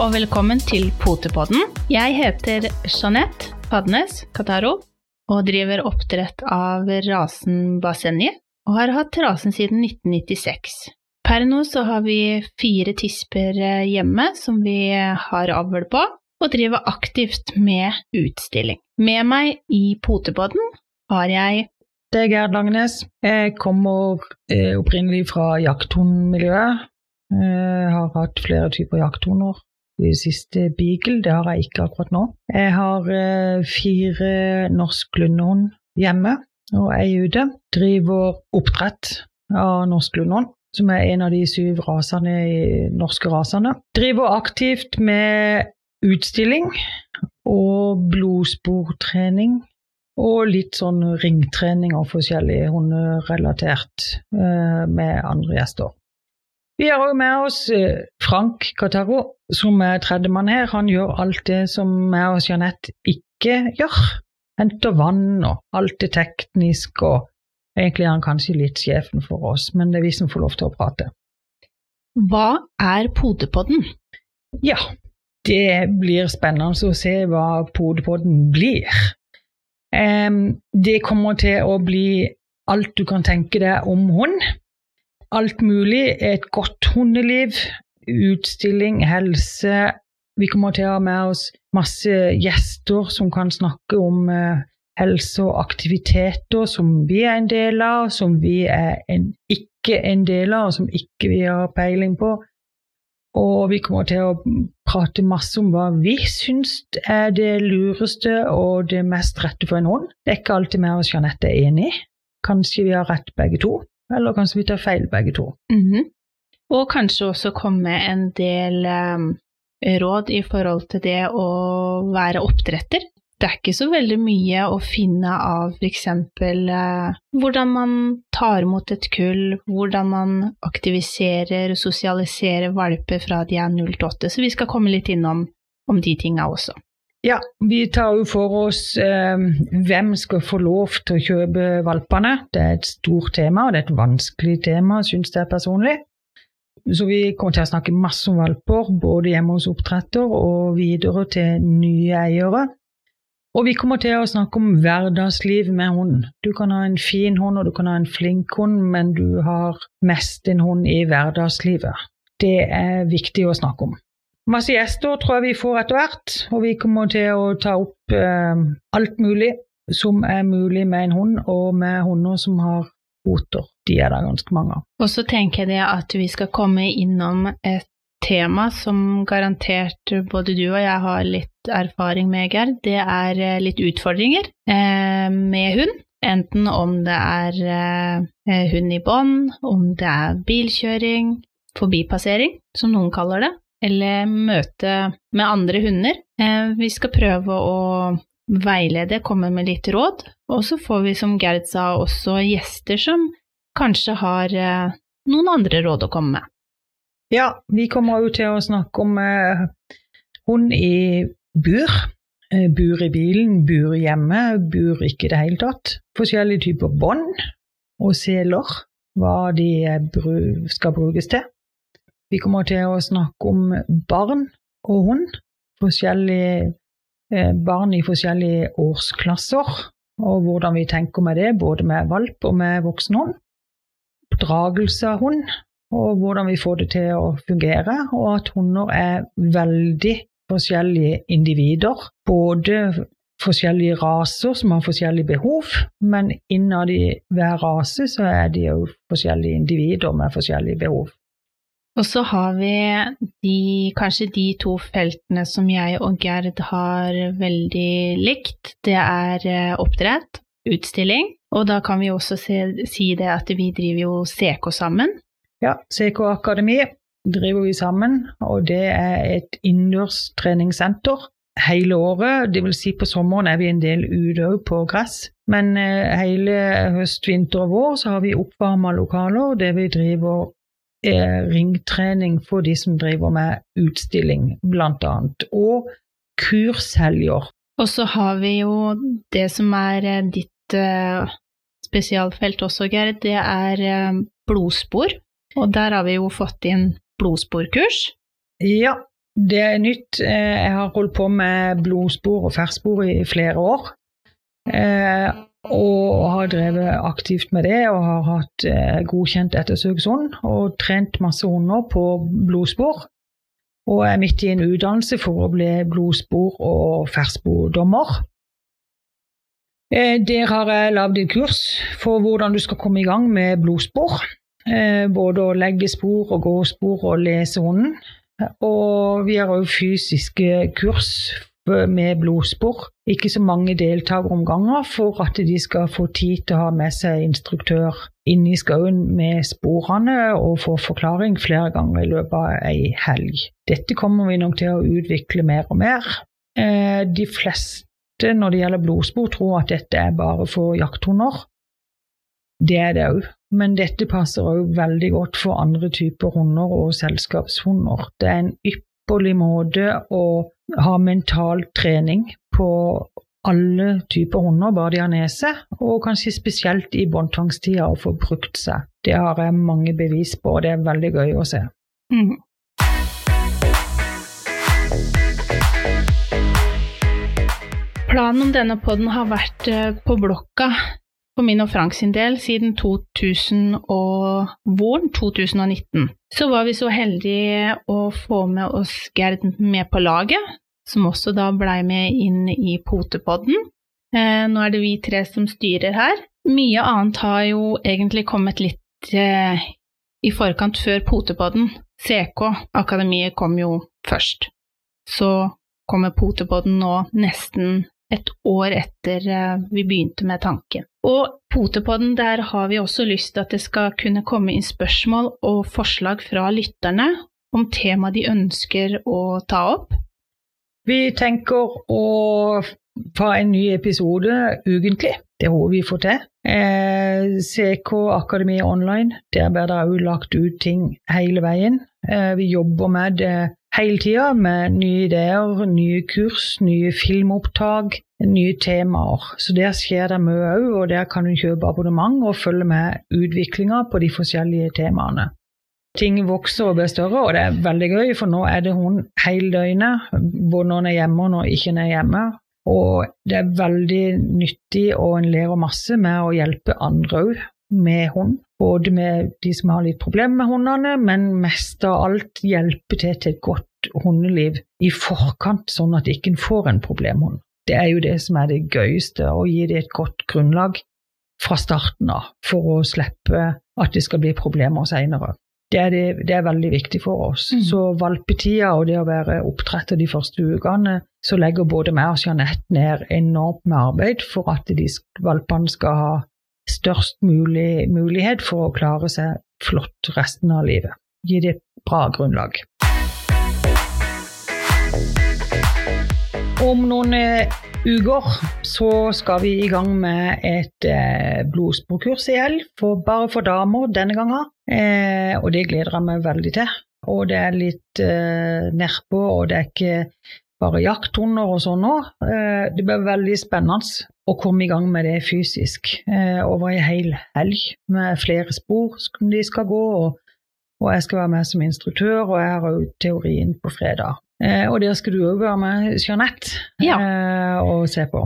Og velkommen til Potepodden. Jeg heter Jeanette Padnes Kataro og driver oppdrett av rasen Basenji, og har hatt rasen siden 1996. Per nå så har vi fire tisper eh, hjemme som vi har avl på, og driver aktivt med utstilling. Med meg i Potepodden har jeg Det er Gerd Langenes. Jeg kommer eh, opprinnelig fra jakthundmiljøet. Jeg har hatt flere typer jakthunder. Siste beagle, det har jeg ikke akkurat nå. Jeg har eh, fire norsk lundehund hjemme og ei ute. Driver oppdrett av norsk lundehund, som er en av de syv rasene i norske rasene. Driver aktivt med utstilling og blodsportrening. Og litt sånn ringtrening og forskjellig hunderelatert eh, med andre gjester. Vi har òg med oss eh, Frank Kataro, som er tredjemann her. Han gjør alt det som jeg og Jeanette ikke gjør. Henter vann og alt det tekniske og egentlig er han kanskje litt sjefen for oss, men det er vi som får lov til å prate. Hva er Podepodden? Ja, det blir spennende å se hva Podepodden blir. Um, det kommer til å bli alt du kan tenke deg om hund. Alt mulig. Et godt hundeliv, utstilling, helse. Vi kommer til å ha med oss masse gjester som kan snakke om eh, helse og aktiviteter som vi er en del av, som vi er en, ikke en del av, og som ikke vi har peiling på. Og vi kommer til å prate masse om hva vi syns er det lureste og det mest rette for en hund. Det er ikke alltid vi og Jeanette er enig. Kanskje vi har rett begge to, eller kanskje vi tar feil begge to. Mhm. Og kanskje også komme en del um, råd i forhold til det å være oppdretter. Det er ikke så veldig mye å finne av f.eks. Uh, hvordan man tar imot et kull, hvordan man aktiviserer og sosialiserer valper fra de er 0 til 8, så vi skal komme litt innom om de tinga også. Ja, vi tar jo for oss eh, hvem skal få lov til å kjøpe valpene. Det er et stort tema, og det er et vanskelig tema, syns jeg personlig. Så vi kommer til å snakke masse om valper, både hjemme hos oppdretter og videre til nye eiere. Og vi kommer til å snakke om hverdagsliv med hund. Du kan ha en fin hund og du kan ha en flink hund, men du har mest en hund i hverdagslivet. Det er viktig å snakke om. Masse gjester tror jeg vi får etter hvert, og vi kommer til å ta opp eh, alt mulig som er mulig med en hund, og med hunder som har poter. De er det ganske mange av. Og så tenker jeg at vi skal komme innom et tema som garantert både du og jeg har litt erfaring med, Gerd. Det er eh, litt utfordringer eh, med hund. Enten om det er eh, hund i bånd, om det er bilkjøring, forbipassering, som noen kaller det, eller møte med andre hunder. Eh, vi skal prøve å veilede, komme med litt råd, og så får vi, som Gerd sa, også gjester som kanskje har eh, noen andre råd å komme med. Ja, vi kommer jo til å snakke om eh, hund i bur. Eh, bur i bilen, bur hjemme, bur ikke i det hele tatt. Forskjellige typer bånd og seler, hva de skal brukes til. Vi kommer til å snakke om barn og hund. Forskjellige eh, barn i forskjellige årsklasser, og hvordan vi tenker med det, både med valp og med voksen hund. Oppdragelse av hund, og hvordan vi får det til å fungere, og at hunder er veldig forskjellige individer. Både forskjellige raser som har forskjellige behov, men innad i hver rase så er de jo forskjellige individer med forskjellige behov. Og så har vi de, kanskje de to feltene som jeg og Gerd har veldig likt. Det er eh, oppdrett, utstilling, og da kan vi også se, si det at vi driver jo CK sammen. Ja, CK Akademi driver vi sammen, og det er et innendørs treningssenter hele året. Det vil si på sommeren er vi en del ute på gress. Men eh, hele høst, vinter og vår så har vi oppvarma lokaler der vi driver eh, ringtrening for de som driver med utstilling, annet. Og kurshelger. Og så har vi jo det som er eh, ditt eh, spesialfelt også, Gerd, det er eh, blodspor. Og der har vi jo fått inn blodsporkurs. Ja, det er nytt. Jeg har holdt på med blodspor og ferskspor i flere år. Og har drevet aktivt med det og har hatt godkjent ettersøkshund og trent masse hunder på blodspor. Og er midt i en utdannelse for å bli blodspor- og ferskspordommer. Der har jeg lagd et kurs for hvordan du skal komme i gang med blodspor. Både å legge spor og gå spor og lese hunden. Og vi har òg fysiske kurs med blodspor. Ikke så mange deltakeromganger for at de skal få tid til å ha med seg instruktør inn i skauen med sporene og få forklaring flere ganger i løpet av ei helg. Dette kommer vi nok til å utvikle mer og mer. De fleste når det gjelder blodspor, tror at dette er bare for jakthunder. Det er det òg, men dette passer òg veldig godt for andre typer hunder og selskapshunder. Det er en ypperlig måte å ha mental trening på alle typer hunder, bare de har nese, og kanskje spesielt i båndtvangstida å få brukt seg. Det har jeg mange bevis på, og det er veldig gøy å se. Mm. Planen om denne poden har vært på blokka for min og Frank sin del siden 2000 og våren 2019. Så var vi så heldige å få med oss Gerd med på laget, som også da blei med inn i Potepodden. Eh, nå er det vi tre som styrer her. Mye annet har jo egentlig kommet litt eh, i forkant før Potepodden. CK, Akademiet, kom jo først. Så kommer Potepodden nå nesten et år etter eh, vi begynte med tanken. Og Potepodden, der har vi også lyst til at det skal kunne komme inn spørsmål og forslag fra lytterne om tema de ønsker å ta opp. Vi tenker å få en ny episode ukentlig. Det håper vi får til. Eh, CK Akademi Online, der blir det òg lagt ut ting hele veien. Eh, vi jobber med det hele tida med nye ideer, nye kurs, nye filmopptak, nye temaer. Så der skjer det mye òg, og der kan du kjøpe abonnement og følge med utviklinga på de forskjellige temaene. Ting vokser og blir større, og det er veldig gøy, for nå er det hund hele døgnet. Både når en er hjemme og når en ikke er hjemme. Og det er veldig nyttig, og en lærer masse med å hjelpe andre òg med hund. Både med de som har litt problemer med hundene, men mest av alt hjelpe til til et godt hundeliv i forkant, sånn at ikke en får en problemhund. Det er jo det som er det gøyeste, å gi dem et godt grunnlag fra starten av for å slippe at det skal bli problemer seinere. Det, det, det, er veldig viktig for oss. Mm. Så valpetida og det å være oppdretter de første ukene, så legger både meg og Jeanette ned enormt med arbeid for at de valpene skal ha størst mulig mulighet for å klare seg flott resten av livet. Gi det et bra grunnlag. Om noen eh, uker så skal vi i gang med et eh, blodsporkurs igjen, for, bare for damer denne gangen. Eh, og det gleder jeg meg veldig til. Og det er litt eh, nedpå, og det er ikke bare jakthunder og sånn nå. Eh, det blir veldig spennende å komme i gang med det fysisk eh, over ei hel helg med flere spor som de skal gå. Og, og jeg skal være med som instruktør, og jeg har òg teorien på fredag. Eh, og der skal du òg være med, Jeanette, ja. og se på.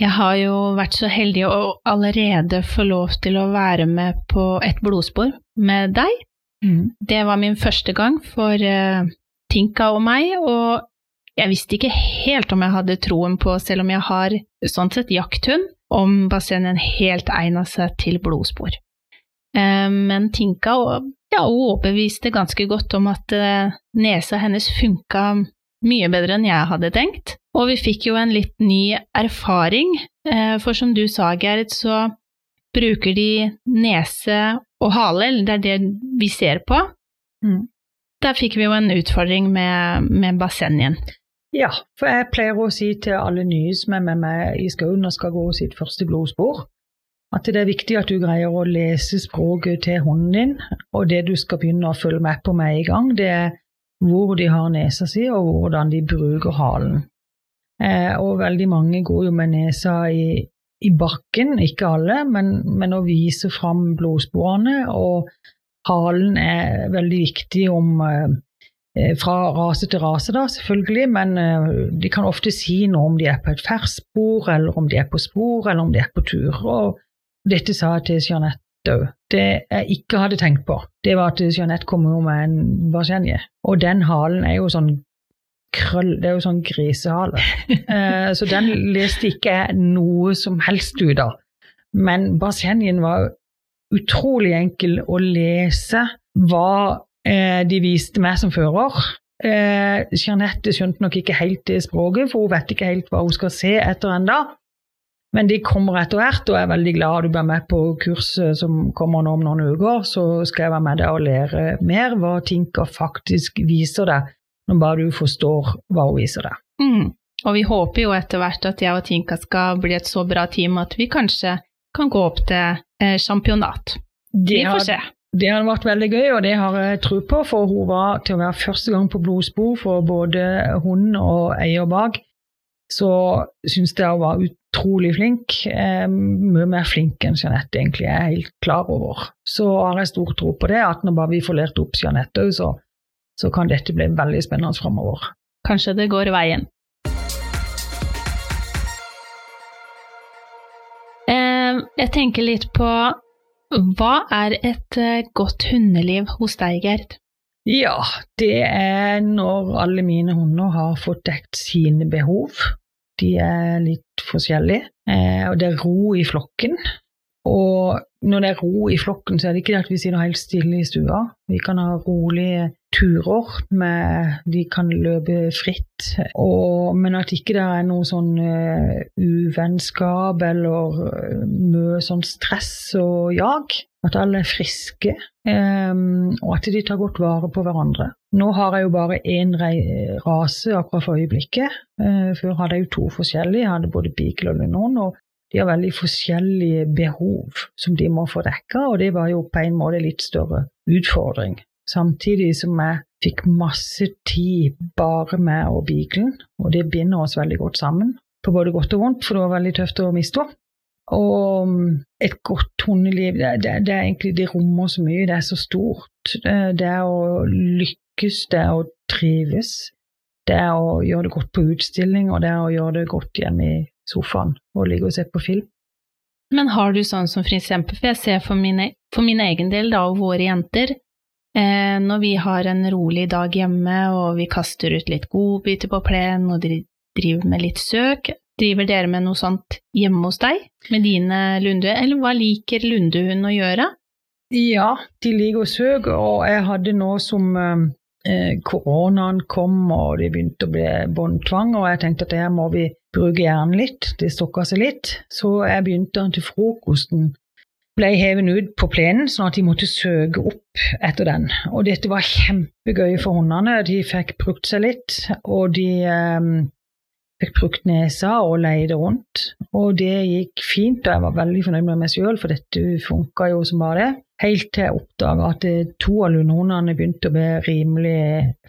Jeg har jo vært så heldig å allerede få lov til å være med på et blodspor med deg. Mm. Det var min første gang for uh, Tinka og meg, og jeg visste ikke helt om jeg hadde troen på, selv om jeg har sånn sett jakthund, om bassenget helt egna seg til blodspor. Uh, men Tinka ja, hun overbeviste ganske godt om at eh, nesa hennes funka mye bedre enn jeg hadde tenkt. Og vi fikk jo en litt ny erfaring, eh, for som du sa, Gerd, så bruker de nese og hale, eller det er det vi ser på. Mm. Der fikk vi jo en utfordring med, med bassengen. Ja, for jeg pleier å si til alle nye som er med meg i skauen og skal gå sitt første blodspor, at det er viktig at du greier å lese språket til hunden din, og det du skal begynne å følge med på med en gang, det er hvor de har nesa si, og hvordan de bruker halen. Eh, og veldig mange går jo med nesa i, i bakken, ikke alle, men, men å vise fram blodsporene, og halen er veldig viktig om eh, eh, fra rase til rase, da, selvfølgelig, men eh, de kan ofte si noe om de er på et ferskspor, eller om de er på spor, eller om de er på tur. Og dette sa jeg til Jeanette òg. Det jeg ikke hadde tenkt på, det var at Jeanette kom jo med en barsenje, og den halen er jo sånn krøll, det er jo sånn grisehale. Eh, så den leste ikke jeg noe som helst ut av. Men barsenjen var utrolig enkel å lese hva eh, de viste meg som fører. Eh, Jeanette skjønte nok ikke helt det språket, for hun vet ikke helt hva hun skal se etter ennå. Men de kommer etter hvert, og jeg er veldig glad du blir med på kurset som kommer nå om noen uker. Så skal jeg være med deg og lære mer hva Tinka faktisk viser deg, når bare du forstår hva hun viser deg. Mm. Og vi håper jo etter hvert at jeg og Tinka skal bli et så bra team at vi kanskje kan gå opp til eh, championat. Vi får se. Det hadde vært veldig gøy, og det har jeg tro på, for hun var til å være første gang på blodspor for både hun og eier bak. Så syns jeg hun var utrolig flink. Eh, mye mer flink enn Jeanette egentlig er helt klar over. Så har jeg stor tro på det, at når bare vi får lært opp Jeanette òg, så, så kan dette bli veldig spennende framover. Kanskje det går veien. Eh, jeg tenker litt på hva er et eh, godt hundeliv hos deg, Gerd? Ja, det er når alle mine hunder har fått dekt sine behov. De er litt forskjellige, eh, og det er ro i flokken. Og når det er ro i flokken, så er det ikke det at vi sitter helt stille i stua. Vi kan ha rolige turer, med, de kan løpe fritt. Og, men at ikke det er noe sånn uh, uvennskap eller uh, mye sånn stress og jag. At alle er friske, um, og at de tar godt vare på hverandre. Nå har jeg jo bare én rase akkurat for øyeblikket. Uh, før hadde jeg jo to forskjellige. Jeg hadde både beagle og lunon. og de har veldig forskjellige behov som de må få dekka, og det var jo på en måte litt større utfordring. Samtidig som jeg fikk masse tid bare med og beaglen, og det binder oss veldig godt sammen. På både godt og vondt, for det var veldig tøft å miste henne. Og um, et godt hundeliv, det, det, det, er egentlig, det rommer så mye, det er så stort. Det er å lykkes, det er å trives. Det er å gjøre det godt på utstilling, og det er å gjøre det godt hjemme i sofaen og ligge og se på film. Men har du sånn som for eksempel, for jeg ser for, mine, for min egen del da, og våre jenter, eh, når vi har en rolig dag hjemme og vi kaster ut litt godbiter på plenen og driver med litt søk, driver dere med noe sånt hjemme hos deg med dine lunde, eller hva liker lundehund å gjøre? Ja, de liker å søke, og jeg hadde nå som eh, eh, koronaen kom og det begynte å bli båndtvang, og jeg tenkte at her må vi bruke hjernen litt, det stokker seg litt. Så jeg begynte til frokosten ble hevet ut på plenen, sånn at de måtte søke opp etter den. Og dette var kjempegøy for hundene. De fikk brukt seg litt, og de eh, fikk brukt nesa og leide rundt. Og det gikk fint, og jeg var veldig fornøyd med meg sjøl, for dette funka jo som bare det. Helt til jeg oppdaga at to av lunonene begynte å bli rimelig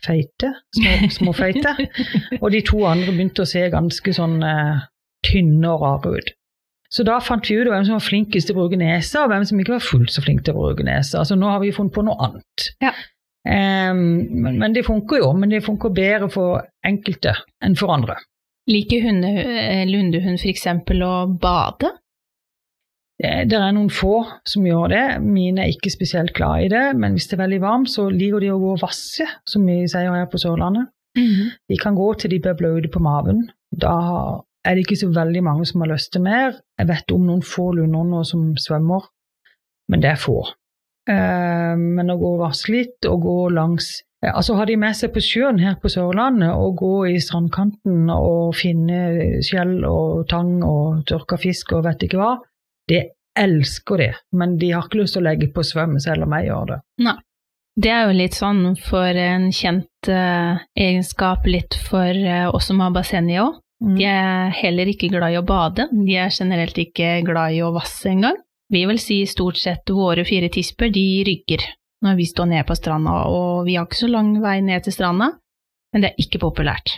feite, små, feite, og de to andre begynte å se ganske sånn uh, tynne og rare ut. Så da fant vi ut hvem som var flinkest til å bruke nesa, og hvem som ikke var fullt så flink til å bruke nesa. Så nå har vi funnet på noe annet. Ja. Um, men, men, det funker jo, men det funker bedre for enkelte enn for andre. Liker eh, lundehund f.eks. å bade? Det er noen få som gjør det. Mine er ikke spesielt glad i det, men hvis det er veldig varmt, så liker de å gå og vasse, som vi sier her på Sørlandet. Mm -hmm. De kan gå til de blir bløte på maven. Da er det ikke så veldig mange som har lyst til mer. Jeg vet om noen få lunder som svømmer, men det er få. Uh, men å gå og vaske litt og gå langs Altså har de med seg på sjøen her på Sørlandet og gå i strandkanten og finne skjell og tang og tørka fisk og vet ikke hva, de elsker det, men de har ikke lyst til å legge på svøm selv om jeg gjør det. Nei. Det er jo litt sånn for en kjent uh, egenskap litt for uh, oss som har bassenget òg. Mm. De er heller ikke glad i å bade, de er generelt ikke glad i å vasse engang. Vi vil si stort sett våre fire tisper, de rygger når vi står nede på stranda, og vi har ikke så lang vei ned til stranda, men det er ikke populært.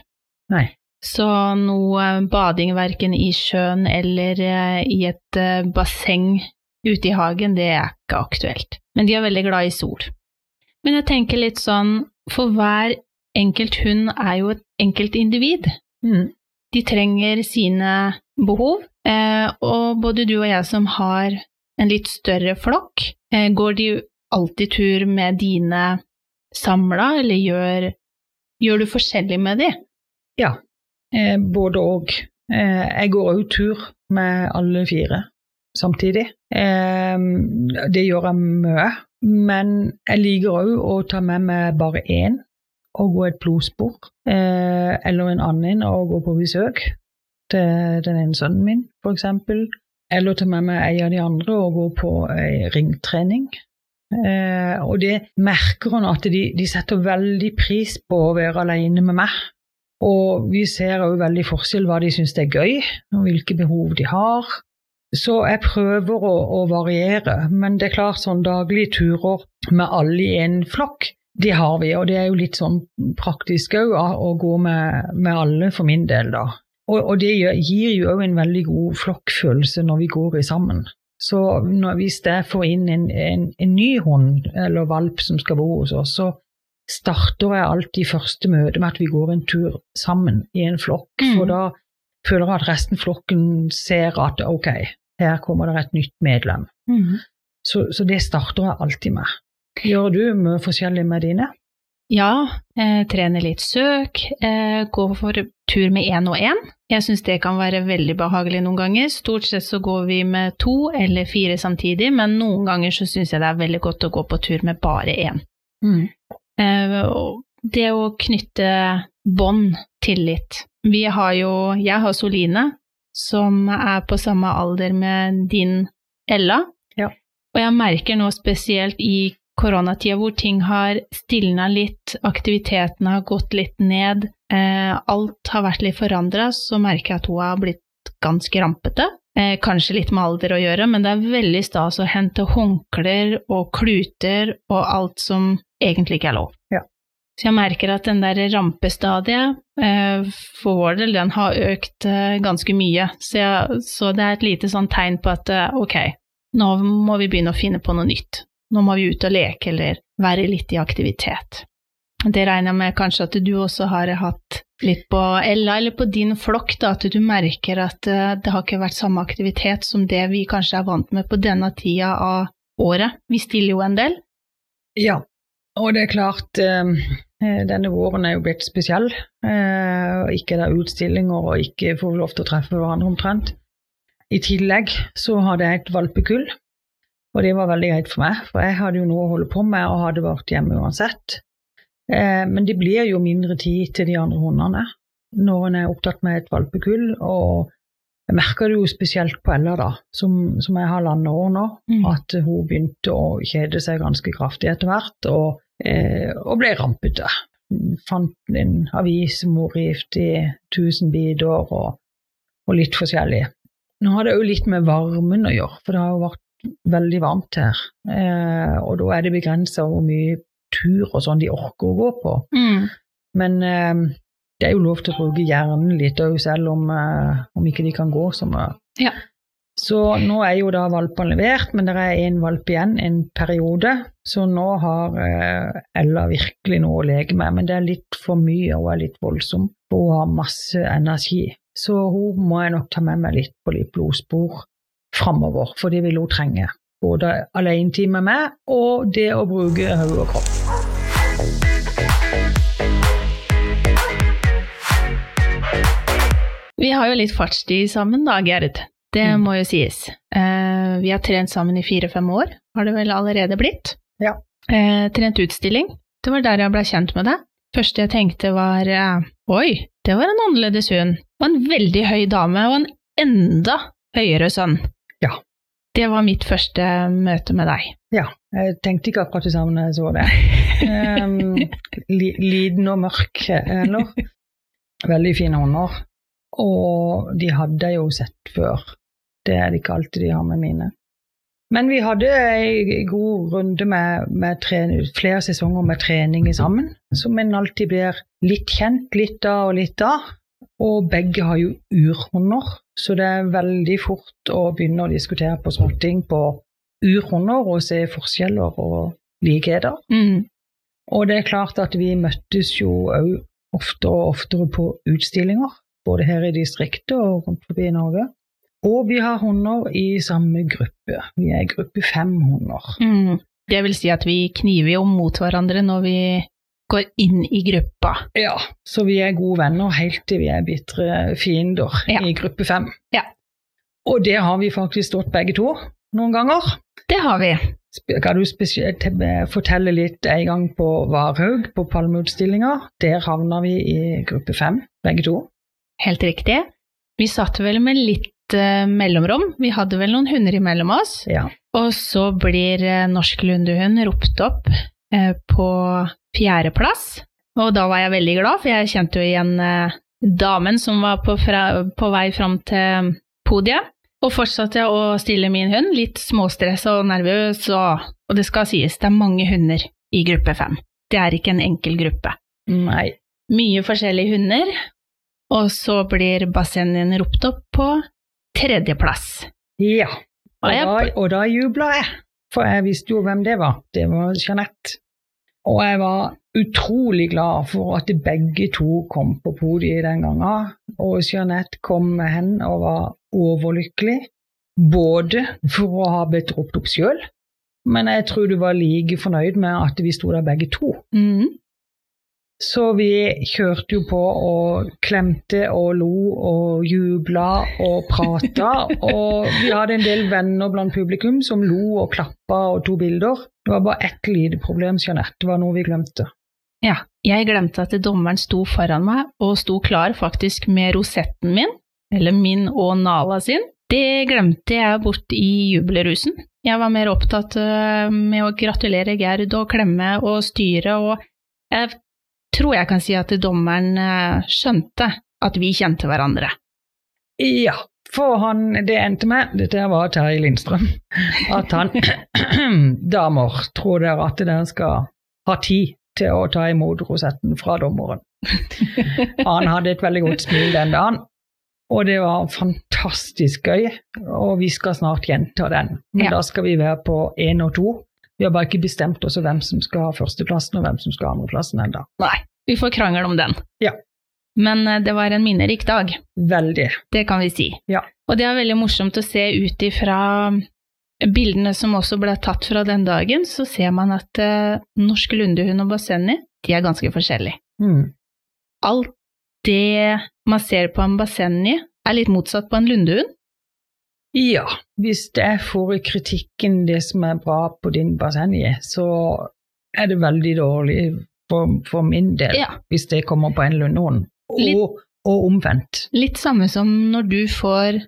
Nei. Så noe bading verken i sjøen eller eh, i et eh, basseng ute i hagen, det er ikke aktuelt. Men de er veldig glad i sol. Men jeg tenker litt sånn, for hver enkelt hund er jo et enkelt individ. Mm. De trenger sine behov, eh, og både du og jeg som har en litt større flokk, eh, går de alltid tur med dine samla, eller gjør, gjør du forskjellig med de? Ja, eh, både og. Eh, jeg går òg tur med alle fire samtidig. Det gjør jeg mye. Men jeg liker òg å ta med meg bare én og gå et blodspor, eller en annen og gå på besøk til den ene sønnen min, f.eks. Eller ta med meg en av de andre og gå på ei ringtrening. Eh, og det merker hun at de, de, setter veldig pris på å være alene med meg. Og vi ser òg veldig forskjell hva de syns er gøy, og hvilke behov de har. Så jeg prøver å, å, variere, men det er klart sånn daglige turer med alle i en flokk, det har vi. Og det er jo litt sånn praktisk òg å gå med, med, alle for min del, da. Og, og det gir jo òg en veldig god flokkfølelse når vi går i sammen. Så når, hvis jeg får inn en, en, en, ny hund eller valp som skal bo hos oss, så starter jeg alltid første møte med at vi går en tur sammen i en flokk. Mm. For da føler jeg at resten av flokken ser at ok, her kommer det et nytt medlem. Mm. Så, så, det starter jeg alltid med. Gjør du mye forskjellig med dine? Ja, eh, trener litt søk, eh, går for tur med én og én. Jeg syns det kan være veldig behagelig noen ganger. Stort sett så går vi med to eller fire samtidig, men noen ganger så syns jeg det er veldig godt å gå på tur med bare én. Mm. Eh, det å knytte bånd, tillit. Vi har jo Jeg har Soline, som er på samme alder med din Ella. Ja. Og jeg merker nå spesielt i koronatida hvor ting har stilna litt, aktiviteten har gått litt ned, eh, alt har vært litt forandra, så merker jeg at hun har blitt ganske rampete. Eh, kanskje litt med alder å gjøre, men det er veldig stas å hente håndklær og kluter og alt som egentlig ikke er lov. Ja. Så jeg merker at den der rampestadiet, eh, for vår del, den har økt eh, ganske mye. Så, jeg, så, det er et lite sånn tegn på at eh, ok, nå må vi begynne å finne på noe nytt. Nå må vi ut og leke eller være litt i aktivitet. Det regner jeg med kanskje at du også har hatt litt på Ella, eller på din flokk, da, at du merker at det har ikke vært samme aktivitet som det vi kanskje er vant med på denne tida av året. Vi stiller jo en del. Ja, og det er klart, eh, eh, denne våren er jo blitt spesiell. Eh, ikke det er utstillinger og ikke får lov til å treffe hverandre omtrent. I tillegg så hadde jeg et valpekull, og det var veldig greit for meg. For jeg hadde jo noe å holde på med og hadde vært hjemme uansett. Men det blir jo mindre tid til de andre hundene når en er opptatt med et valpekull. og jeg merker det jo spesielt på Ella, da, som, som har landet år nå, mm. at hun begynte å kjede seg ganske kraftig etter hvert, og, eh, og ble rampete. Fant en avis som hun rev i tusen biter, og, og, litt forskjellig. Nå har det jo litt med varmen å gjøre, for det har jo vært veldig varmt her. Eh, og da er det begrensa hvor mye tur og sånn de orker å gå på. Mm. Men eh, det er jo lov til å bruke hjernen litt òg, selv om, eh, om, ikke de kan gå så mye. Ja. Så nå er jo da valpene levert, men det er én valp igjen en periode. Så nå har uh, Ella virkelig noe å leke med, men det er litt for mye og er litt voldsom. Hun har masse energi. Så hun må jeg nok ta med meg litt på litt blodspor framover, for det vil hun trenge. Både alenetid med meg og det å bruke hode og kropp. Vi har jo litt fartstid sammen da, Gerd. Det mm. må jo sies. Eh, vi har trent sammen i fire-fem år, har det vel allerede blitt. Ja. Eh, trent utstilling. Det var der jeg ble kjent med deg. Første jeg tenkte var eh, oi, det var en annerledes hund. Og en veldig høy dame, og en enda høyere sønn. Ja. Det var mitt første møte med deg. Ja, jeg tenkte ikke akkurat det samme da jeg så det. um, li, liten og mørk, eller? Veldig fine hånder. Og de hadde jeg jo sett før. Det er det ikke alltid de har med mine. Men vi hadde en god runde med, med trening, flere sesonger med trening sammen, som en alltid blir litt kjent litt da og litt da. Og begge har jo urhunder, så det er veldig fort å begynne å diskutere på småting på urhunder og se forskjeller og likheter. Mm. Og det er klart at vi møttes jo òg oftere og oftere på utstillinger, både her i distriktet og rundt forbi Norge. Og vi har hunder i samme gruppe. Vi er i gruppe fem hunder. Mm. Det vil si at vi kniver jo mot hverandre når vi går inn i gruppa. Ja, så vi er gode venner helt til vi er bitre fiender Ja. i gruppe fem. Ja. Og det har vi faktisk stått begge to noen ganger. Det har vi. Kan du spesielt fortelle litt en gang på Varhaug, på Palmeutstillinga? Der havna vi i gruppe fem, begge to. Helt riktig. Vi satt vel med litt eh, mellomrom. Vi hadde vel noen hunder imellom oss. Ja. Og så blir eh, Norsk Lundehund ropt opp eh, på fjerdeplass. Og da var jeg veldig glad, for jeg kjente jo igjen eh, damen som var på, fra, på vei fram til podiet. Og fortsatte jeg å stille min hund, litt småstressa og nervøs, og, og det skal sies, det er mange hunder i gruppe fem. Det er ikke en enkel gruppe. Nei. Mye forskjellige hunder, og så blir bassengen ropt opp på tredjeplass. Ja. Og Og da, og da jubla jeg, for jeg visste jo hvem det var. Det var Jeanette. Og jeg var utrolig glad for at begge to kom på podiet den gangen. Og Jeanette kom med hen og var overlykkelig. Både for å ha blitt ropt opp sjøl, men jeg tror du var like fornøyd med at vi sto der begge to. Mhm. Så vi kjørte jo på og klemte og lo og jubla og prata. og vi hadde en del venner blant publikum som lo og klappa og tok bilder. Det var bare ett lite problem, Jeanette. Det var noe vi glemte. Ja, jeg glemte at dommeren sto foran meg, og sto klar faktisk med rosetten min, eller min og Nala sin. Det glemte jeg bort i jubelrusen. Jeg var mer opptatt øh, med å gratulere Gerd og klemme og styre, og jeg tror jeg kan si at dommeren øh, skjønte at vi kjente hverandre. Ja, for han, det endte med Dette var Terje Lindstrøm. At han Damer, tror dere at dere skal ha tid til å ta imot rosetten fra dommeren? Han hadde et veldig godt smil den dagen, og det var fantastisk gøy. Og vi skal snart gjenta den, men Ja. da skal vi være på én og to. Vi har bare ikke bestemt oss hvem som skal ha førsteplassen og hvem som skal ha andreplassen ennå. Nei, vi får krangel om den. Ja. Men øh, det var en minnerik dag. Veldig. Det kan vi si. Ja. Og det er veldig morsomt å se ut ifra bildene som også ble tatt fra den dagen, så ser man at uh, norsk lundehund og basenni, de er ganske forskjellige. Mm. Alt det man ser på en basenni er litt motsatt på en lundehund. Ja, hvis jeg får i kritikken det som er bra på din bassengi, så er det veldig dårlig for, for min del Ja. hvis det kommer på en. Litt- Og, og omvendt. Litt samme som når du får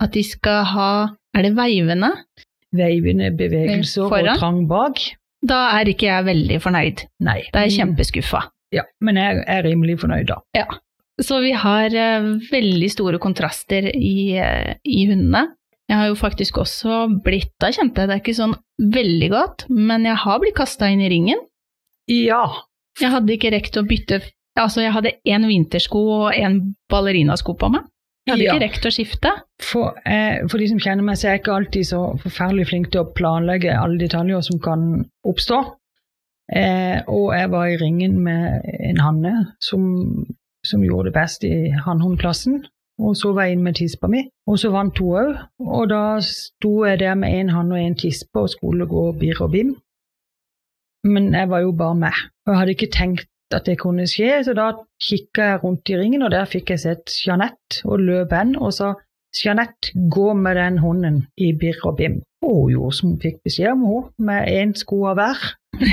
at de skal ha Er det veivende? Veivende bevegelser Foran? og trang bak. Da er ikke jeg veldig fornøyd. Nei. Da er jeg kjempeskuffa. Ja, men jeg er rimelig fornøyd da. Ja. Så vi har uh, veldig store kontraster i, uh, i hundene. Jeg har jo faktisk også blitt, da kjente jeg det ikke sånn veldig godt, men jeg har blitt kasta inn i ringen. Ja. Jeg hadde ikke rekt å bytte Altså, jeg hadde én vintersko og én ballerinasko på meg. Jeg hadde Ja. ikke rekt å skifte. For, eh, for de som kjenner meg, så er jeg ikke alltid så forferdelig flink til å planlegge alle detaljer som kan oppstå. Eh, og jeg var i ringen med en hanne som, som gjorde det best i hannhundklassen. Og så var jeg inn med tispa mi, og så vant hun òg. Og da sto jeg der med en hann og en tispe og skulle gå birr og bim. Men jeg var jo bare med, og jeg hadde ikke tenkt at det kunne skje, så da kikka jeg rundt i ringen, og der fikk jeg sett Jeanette og løp hen og sa Jeanette, gå med den hunden i birr og bim. Og hun gjorde som hun fikk beskjed om, hun, med én sko av hver.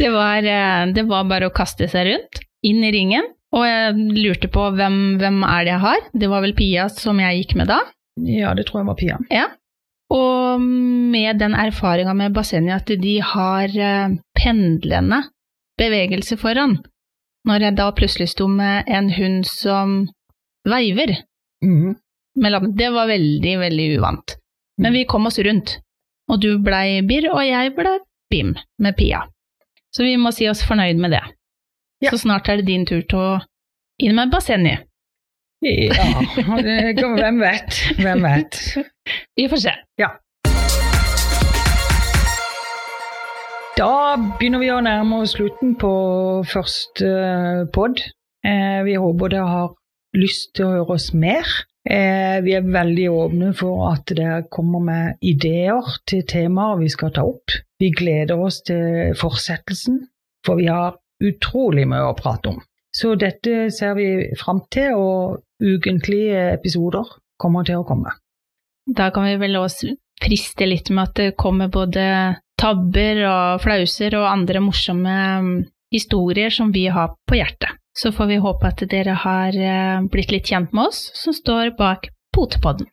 Det var, eh, det var bare å kaste seg rundt, inn i ringen, og jeg lurte på hvem, hvem er det jeg har. Det var vel Pia som jeg gikk med da. Ja, det tror jeg var Pia. Ja. Og med den erfaringa med bassenget at de har eh, pendlende bevegelse foran, når jeg da plutselig sto med en hund som veiver mm. det var veldig, veldig uvant. Men vi kom oss rundt, og du blei birr, og jeg ble bim med Pia. Så vi må si oss fornøyd med det. Ja. Så snart er det din tur til å inn med bassenget. Ja, hvem vet? Hvem vet? Vi får se. Da begynner vi å nærme oss slutten på første pod. Eh, vi håper dere har lyst til å høre oss mer. Eh, vi er veldig åpne for at dere kommer med ideer til temaer vi skal ta opp. Vi gleder oss til fortsettelsen, for vi har utrolig mye å prate om. Så dette ser vi fram til, og ukentlige episoder kommer til å komme. Da kan vi vel også friste litt med at det kommer både tabber og flauser og andre morsomme mm, historier som vi har på hjertet. Så får vi håpe at dere har eh, blitt litt kjent med oss som står bak Potepodden.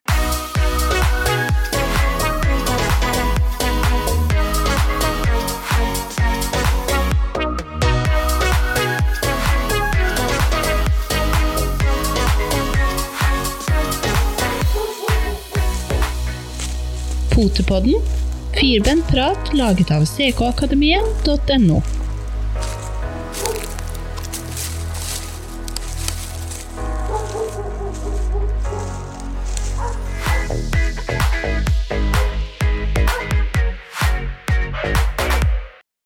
Potepodden Firbent prat laget av ckakademiet.no.